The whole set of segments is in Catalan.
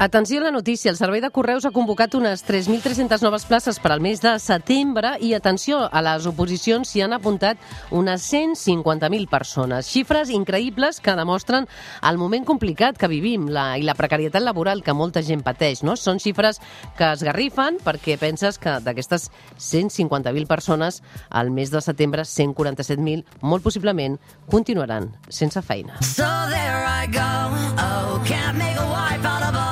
Atenció a la notícia, el Servei de Correus ha convocat unes 3.300 noves places per al mes de setembre i atenció, a les oposicions s'hi han apuntat unes 150.000 persones. Xifres increïbles que demostren el moment complicat que vivim la, i la precarietat laboral que molta gent pateix. No? Són xifres que es garrifen perquè penses que d'aquestes 150.000 persones al mes de setembre 147.000 molt possiblement continuaran sense feina. So there I go. Oh, can't make a wife out of a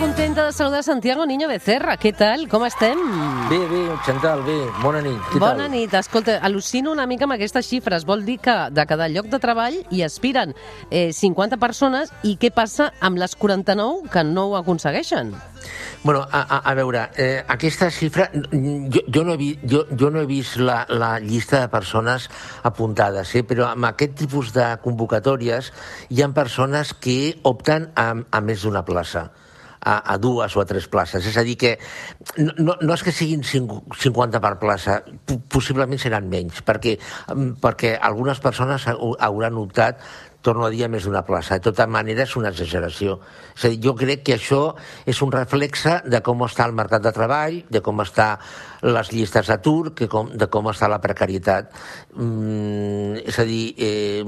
contenta de saludar Santiago Niño Becerra. Què tal? Com estem? Bé, bé, Chantal, bé. Bona nit. Què Bona tal? nit. Escolta, al·lucino una mica amb aquestes xifres. Vol dir que de cada lloc de treball hi aspiren eh, 50 persones i què passa amb les 49 que no ho aconsegueixen? Bueno, a, a, a veure, eh, aquesta xifra... Jo, jo, no, he, vi- jo, jo no he vist la, la llista de persones apuntades, eh, però amb aquest tipus de convocatòries hi ha persones que opten a, a més d'una plaça. A, a dues o a tres places. És a dir, que no, no, és que siguin cinc- 50 per plaça, po- possiblement seran menys, perquè, mm, perquè algunes persones hau- hauran optat torno a dir, a més d'una plaça. De tota manera, és una exageració. És a dir, jo crec que això és un reflexe de com està el mercat de treball, de com està les llistes d'atur, com, de com està la precarietat. Mm, és a dir, eh,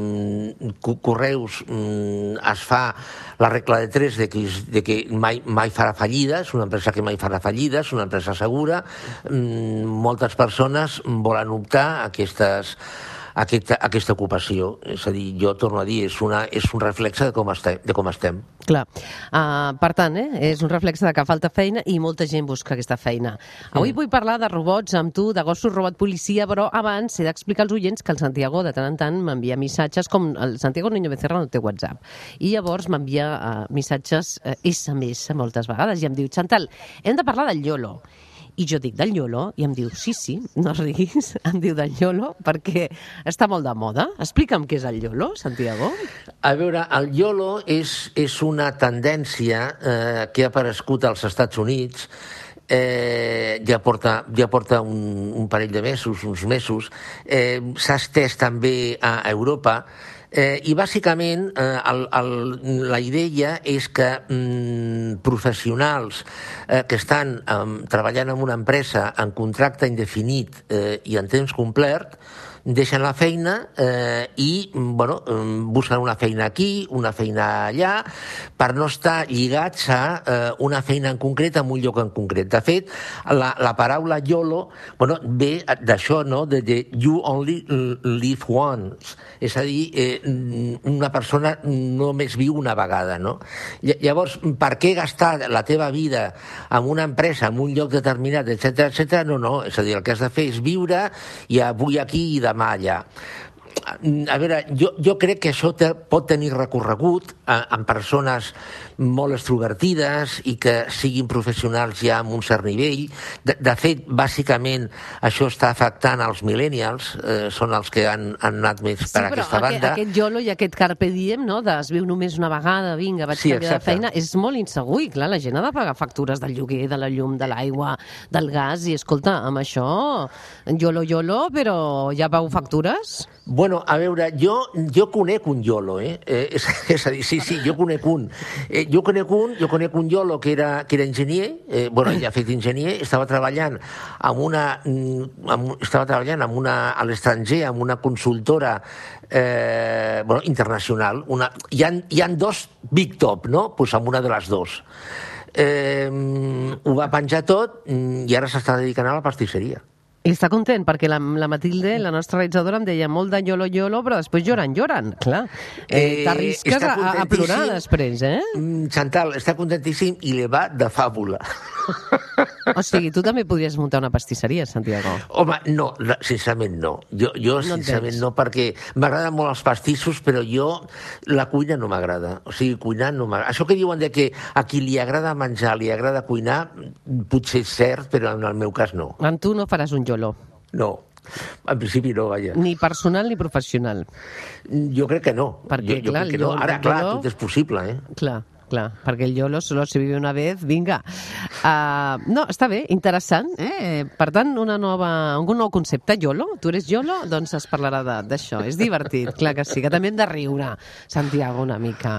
Co- Correus mm, es fa la regla de tres de que, de que mai, mai farà fallida, és una empresa que mai farà fallida, és una empresa segura. Mm, moltes persones volen optar a aquestes aquesta, aquesta ocupació. És a dir, jo torno a dir, és, una, és un reflexe de com estem. De com estem. Clar. Uh, per tant, eh, és un reflexe de que falta feina i molta gent busca aquesta feina. Avui vull parlar de robots amb tu, de gossos robot policia, però abans he d'explicar als oients que el Santiago de tant en tant m'envia missatges, com el Santiago Niño Becerra no té WhatsApp, i llavors m'envia uh, missatges uh, SMS moltes vegades i em diu, Chantal, hem de parlar del YOLO. I jo dic del YOLO i em diu, sí, sí, no riguis, em diu del YOLO perquè està molt de moda. Explica'm què és el YOLO, Santiago. A veure, el YOLO és, és una tendència eh, que ha aparegut als Estats Units eh, ja porta, ja porta un, un parell de mesos, uns mesos. Eh, S'ha estès també a Europa Eh, I bàsicament eh, el, el, la idea és que mm, professionals eh, que estan eh, treballant en una empresa en contracte indefinit eh, i en temps complet deixen la feina eh, i bueno, busquen una feina aquí, una feina allà, per no estar lligats a eh, una feina en concret en un lloc en concret. De fet, la, la paraula YOLO bueno, ve d'això, no? de, de you only live once. És a dir, eh, una persona només viu una vegada. No? Lla- Llavors, per què gastar la teva vida en una empresa, en un lloc determinat, etc etc? No, no, és a dir, el que has de fer és viure i avui aquí i demà allà. A veure, jo, jo crec que això te, pot tenir recorregut en persones molt extrovertides i que siguin professionals ja amb un cert nivell. De, de fet, bàsicament, això està afectant als millennials, eh, són els que han, han anat més per però aquesta aquest, banda. aquest YOLO i aquest carpe diem, no?, de es viu només una vegada, vinga, vaig Sí, canviar de feina, és molt insegur i, clar, la gent ha de pagar factures del lloguer, de la llum, de l'aigua, del gas, i, escolta, amb això, YOLO, YOLO, però ja pagau factures? Bueno, a veure, jo, jo conec un YOLO, eh? eh és, és a dir, sí, sí, jo conec un. Eh, jo conec un, jo conec un YOLO que era, que era enginyer, eh, bueno, ja ha fet enginyer, estava treballant amb una, mm, amb, estava treballant amb una, a l'estranger, amb una consultora eh, bueno, internacional. Una, hi, ha, hi ha dos Big Top, no? Pues amb una de les dos. Eh, ho va penjar tot mm, i ara s'està dedicant a la pastisseria. I està content, perquè la, la Matilde, la nostra realitzadora, em deia molt de YOLO, YOLO, però després lloren, lloren, clar. Eh, Eh, T'arrisques a, a, plorar després, eh? Mm, Chantal està contentíssim i li va de fàbula. O sigui, tu també podries muntar una pastisseria, Santiago. Home, no, sincerament no. Jo, jo No sincerament no, perquè m'agraden molt els pastissos, però jo la cuina no m'agrada. O sigui, cuinar no m'agrada. Això que diuen de que a qui li agrada menjar, li agrada cuinar, potser és cert, però en el meu cas no. Amb tu no faràs un YOLO, No. En principi no, vaja. ni personal ni professional. Jo crec que no. Perquè, jo, jo clar, crec que no. Ara, clar, tot és possible, eh? Clar, clar, perquè el YOLO solo se vive una vez, vinga. Uh, no, està bé, interessant. Eh? Per tant, una nova, un nou concepte, YOLO. Tu eres YOLO? Doncs es parlarà d'això. És divertit, clar que sí, que també hem de riure, Santiago, una mica.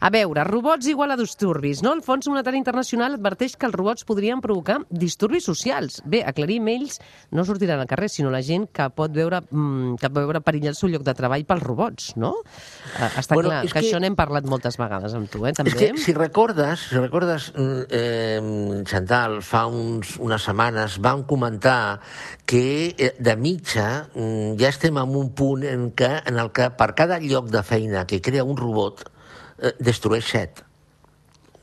A veure, robots igual a disturbis, no? El Fons Monetari Internacional adverteix que els robots podrien provocar disturbis socials. Bé, aclarir emails no sortiran al carrer, sinó la gent que pot veure, mm, que pot veure perillar el seu lloc de treball pels robots, no? Uh, està Bueno, clar, és que, que- això n'hem parlat moltes vegades amb tu, eh, també. És que, si recordes, si recordes mm, eh, Chantal, fa uns, unes setmanes vam comentar que eh, de mitja mm, ja estem en un punt en, què, en el que per cada lloc de feina que crea un robot eh, destrueix set.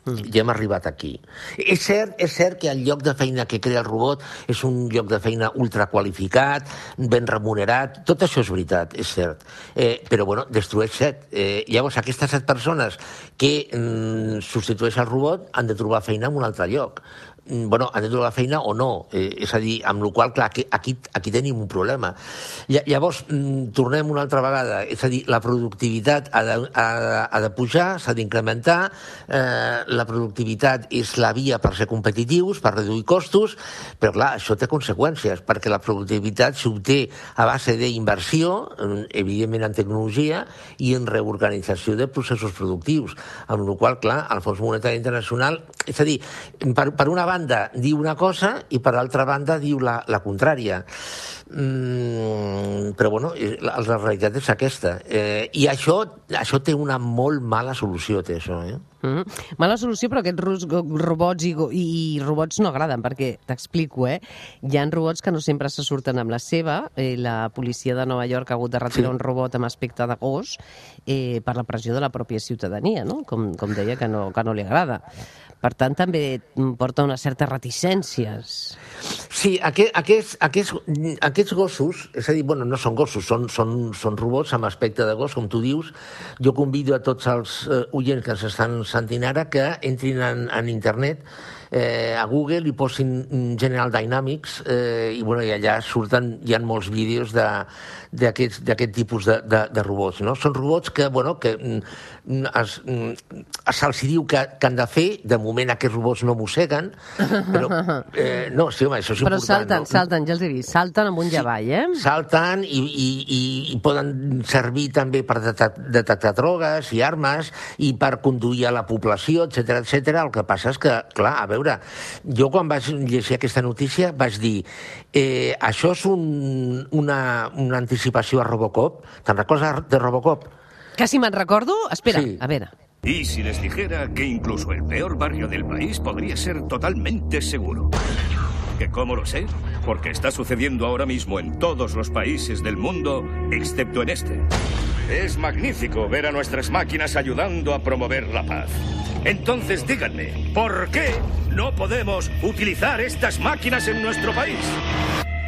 Ja hem arribat aquí. És cert, és cert que el lloc de feina que crea el robot és un lloc de feina ultraqualificat, ben remunerat, tot això és veritat, és cert. Eh, però, bueno, destrueix set. Eh, llavors, aquestes set persones que mm, substitueix el robot han de trobar feina en un altre lloc. Mm, bueno, han de trobar feina o no. Eh, és a dir, amb la qual clar, aquí, aquí, tenim un problema. Lla- Llavors, mm, tornem una altra vegada. És a dir, la productivitat ha de, ha, ha de pujar, s'ha d'incrementar, eh, la productivitat és la via per ser competitius, per reduir costos, però clar, això té conseqüències, perquè la productivitat s'obté a base d'inversió, eh, evidentment en tecnologia, i en reorganització de processos productius, amb la qual clar, el Fons Monetari Internacional, és a dir, per, per una banda diu una cosa i per l'altra banda diu la, la contrària. Mm, però bueno, eh, la, la realitat és aquesta. Eh, I això, això té una molt mala solució, té això, eh? Mm -hmm. Mala solució, però aquests ros- robots i, i, i robots no agraden, perquè t'explico, eh? Hi ha robots que no sempre se surten amb la seva. Eh, la policia de Nova York ha hagut de retirar Sí. un robot amb aspecte de gos eh, per la pressió de la pròpia ciutadania, no? Com, com deia, que no, que no li agrada. Per tant, també porta unes certes reticències. Sí, aquest, aquests, aquests, aquests gossos, és a dir, bueno, no són gossos, són, són, són robots amb aspecte de gos, com tu dius. Jo convido a tots els eh, oients que s'estan sentint ara que entrin en, en internet eh, a Google i posin mm, General Dynamics eh, i, bueno, i allà surten, hi ha molts vídeos d'aquest tipus de, de, de robots. No? Són robots que, bueno, que mm, es, mm, se'ls diu que, que han de fer, de moment aquests robots no mosseguen, però eh, no, sí, home, això és Però important. salten, no? salten, ja els he vist, salten amb un llavall, eh? Salten i, i, i, i poden servir també per detec- detectar drogues i armes i per conduir a la població, etc etc. El que passa és que, clar, a veure, jo quan vaig llegir aquesta notícia vaig dir eh, això és un, una, una anticipació a Robocop. Te'n recordes de Robocop? Quasi me'n recordo. Espera, Sí. a veure. ¿Y si les dijera que incluso el peor barrio del país podría ser totalmente seguro? ¿Que cómo lo sé? Porque está sucediendo ahora mismo en todos los países del mundo, excepto en este. Es magnífico ver a nuestras máquinas ayudando a promover la paz. Entonces díganme, ¿por qué no podemos utilizar estas máquinas en nuestro país?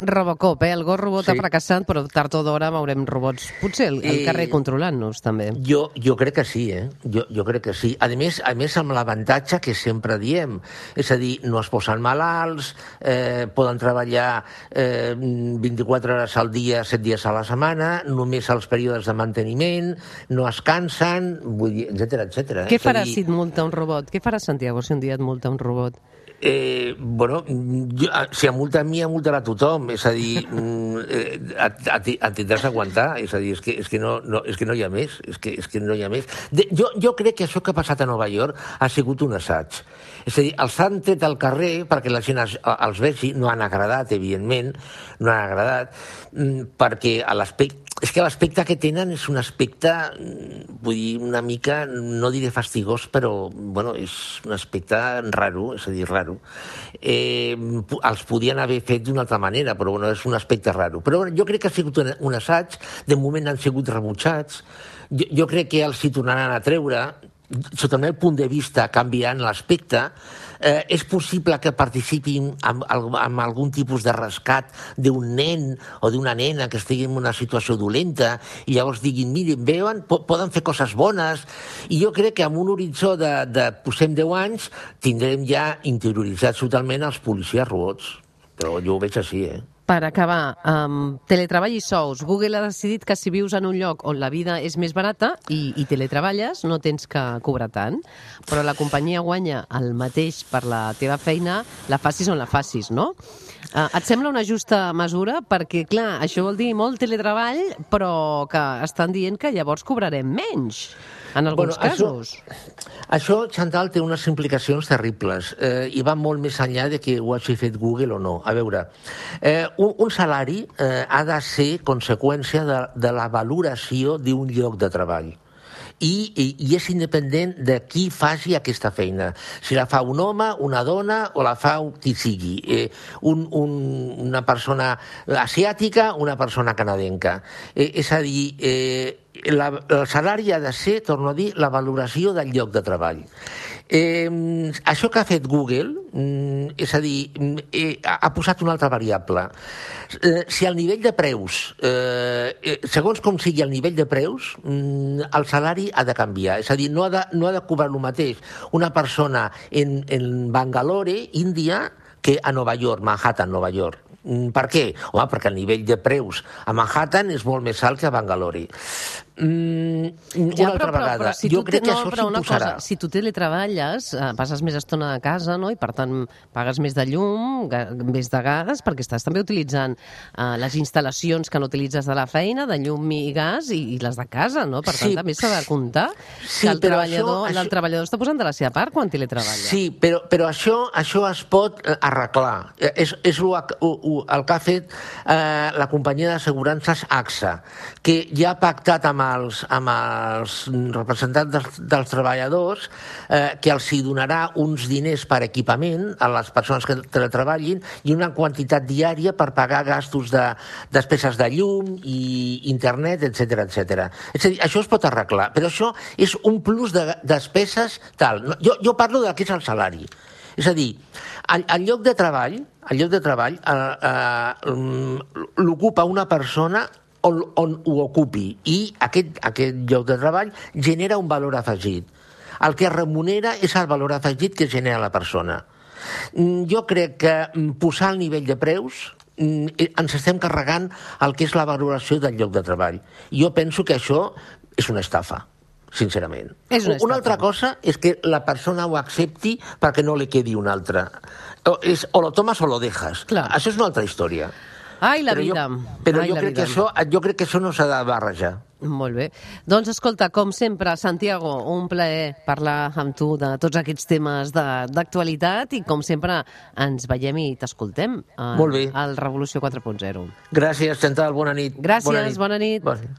Robocop, eh? El gos robot Sí. ha fracassat, però tard o d'hora veurem robots, potser al, al I- carrer controlant-nos, també. Jo, jo crec que sí, eh? Jo, jo crec que sí. A més, a més amb l'avantatge que sempre diem, és a dir, no es posen malalts, eh, poden treballar eh, 24 hores al dia, 7 dies a la setmana, només als períodes de manteniment, no es cansen, vull dir, etc etc. Què farà si et multa un robot? Què farà Santiago si un dia et multa un robot? Eh, bueno, jo, ah, si em multa a mi, em multarà a tothom. És a dir, mm, eh, et, et, et tindràs d'aguantar. És a dir, és que, és, que no, no, és que no hi ha més. És que, és que no hi ha més. De, jo, jo crec que això que ha passat a Nova York ha sigut un assaig. És a dir, els han tret al carrer perquè la gent els, els vegi, no han agradat, evidentment, no han agradat, mm, perquè a l'aspecte és que l'aspecte que tenen és un aspecte, mm, vull dir, una mica, no diré fastigós, però, bueno, és un aspecte raro, és a dir, raro. Eh, els podien haver fet d'una altra manera, però, bueno, és un aspecte raro. Però bueno, jo crec que ha sigut un assaig, de moment han sigut rebutjats, jo, jo crec que els hi tornaran a treure, sota el meu punt de vista, canviant l'aspecte, eh, és possible que participin amb, amb, algun tipus de rescat d'un nen o d'una nena que estigui en una situació dolenta i llavors diguin, miren, veuen, po poden fer coses bones i jo crec que amb un horitzó de, de posem 10 anys tindrem ja interioritzats totalment els policies robots. Però jo ho veig així, eh? Per acabar, um, teletreball i sous. Google ha decidit que si vius en un lloc on la vida és més barata i, i teletreballes, no tens que cobrar tant, però la companyia guanya el mateix per la teva feina, la facis on la facis, no? Uh, et sembla una justa mesura? Perquè, clar, això vol dir molt teletreball, però que estan dient que llavors cobrarem menys, en alguns Bueno, això- casos. Això, Chantal, té unes implicacions terribles eh, i va molt més enllà de que ho hagi fet Google o no. A veure, eh, un, un salari eh, ha de ser conseqüència de, de la valoració d'un lloc de treball. I, i, i és independent de qui faci aquesta feina. Si la fa un home, una dona o la fa qui sigui. Eh, un, un, una persona asiàtica, una persona canadenca. Eh, és a dir, eh, la, el salari ha de ser, torno a dir, la valoració del lloc de treball. Eh, això que ha fet Google, mm, és a dir, mm, eh, ha posat una altra variable. Eh, si el nivell de preus, eh, eh, segons com sigui el nivell de preus, mm, el salari ha de canviar. És a dir, no ha de, no ha de cobrar el mateix una persona en, en Bangalore, Índia, que a Nova York, Manhattan, Nova York. Per què? Home, perquè el nivell de preus a Manhattan és molt més alt que a Bangalore. Mm, una altra vegada, si jo crec te- que no, això però. Cosa, si tu teletreballes, eh, passes més estona a casa, no? i per tant pagues més de llum, més de gas, perquè estàs també utilitzant eh, les instal·lacions que no utilitzes de la feina, de llum i gas, i, i les de casa, no? Per tant, Sí. també s'ha de comptar Sí, que el però treballador, això- el treballador està posant de la seva part quan teletreballa. Sí, però, però això, això es pot eh, arreglar. És, és o- el que ha fet eh, la companyia d'assegurances AXA, que ja ha pactat amb els, amb els representants dels, dels treballadors eh, que els hi donarà uns diners per equipament a les persones que teletreballin i una quantitat diària per pagar gastos de despeses de llum i internet, etc etc. És a dir, això es pot arreglar, però això és un plus de despeses tal. Jo, jo parlo del que és el salari. És a dir, el, el lloc de treball, el lloc de treball eh, eh, mm, l'ocupa una persona on, on ho ocupi i aquest, aquest lloc de treball genera un valor afegit. El que remunera és el valor afegit que genera la persona. Mm, Jo crec que mm, posar el nivell de preus mm, eh, ens estem carregant el que és la valoració del lloc de treball. Jo penso que això és una estafa sincerament. És una Una altra cosa és que la persona ho accepti perquè no li quedi una altra. O, és, o lo tomas o lo dejas. Clar. Això és una altra història. Ai, la però vida. Jo, però Ai, jo, crec vida. que això, jo crec que això no s'ha de barrejar. Molt bé. Doncs escolta, com sempre, Santiago, un plaer parlar amb tu de tots aquests temes de- d'actualitat i com sempre ens veiem i t'escoltem a- Molt bé. al Revolució 4.0. Gràcies, Chantal, bona nit. Gràcies, bona nit. bona nit. Bona nit.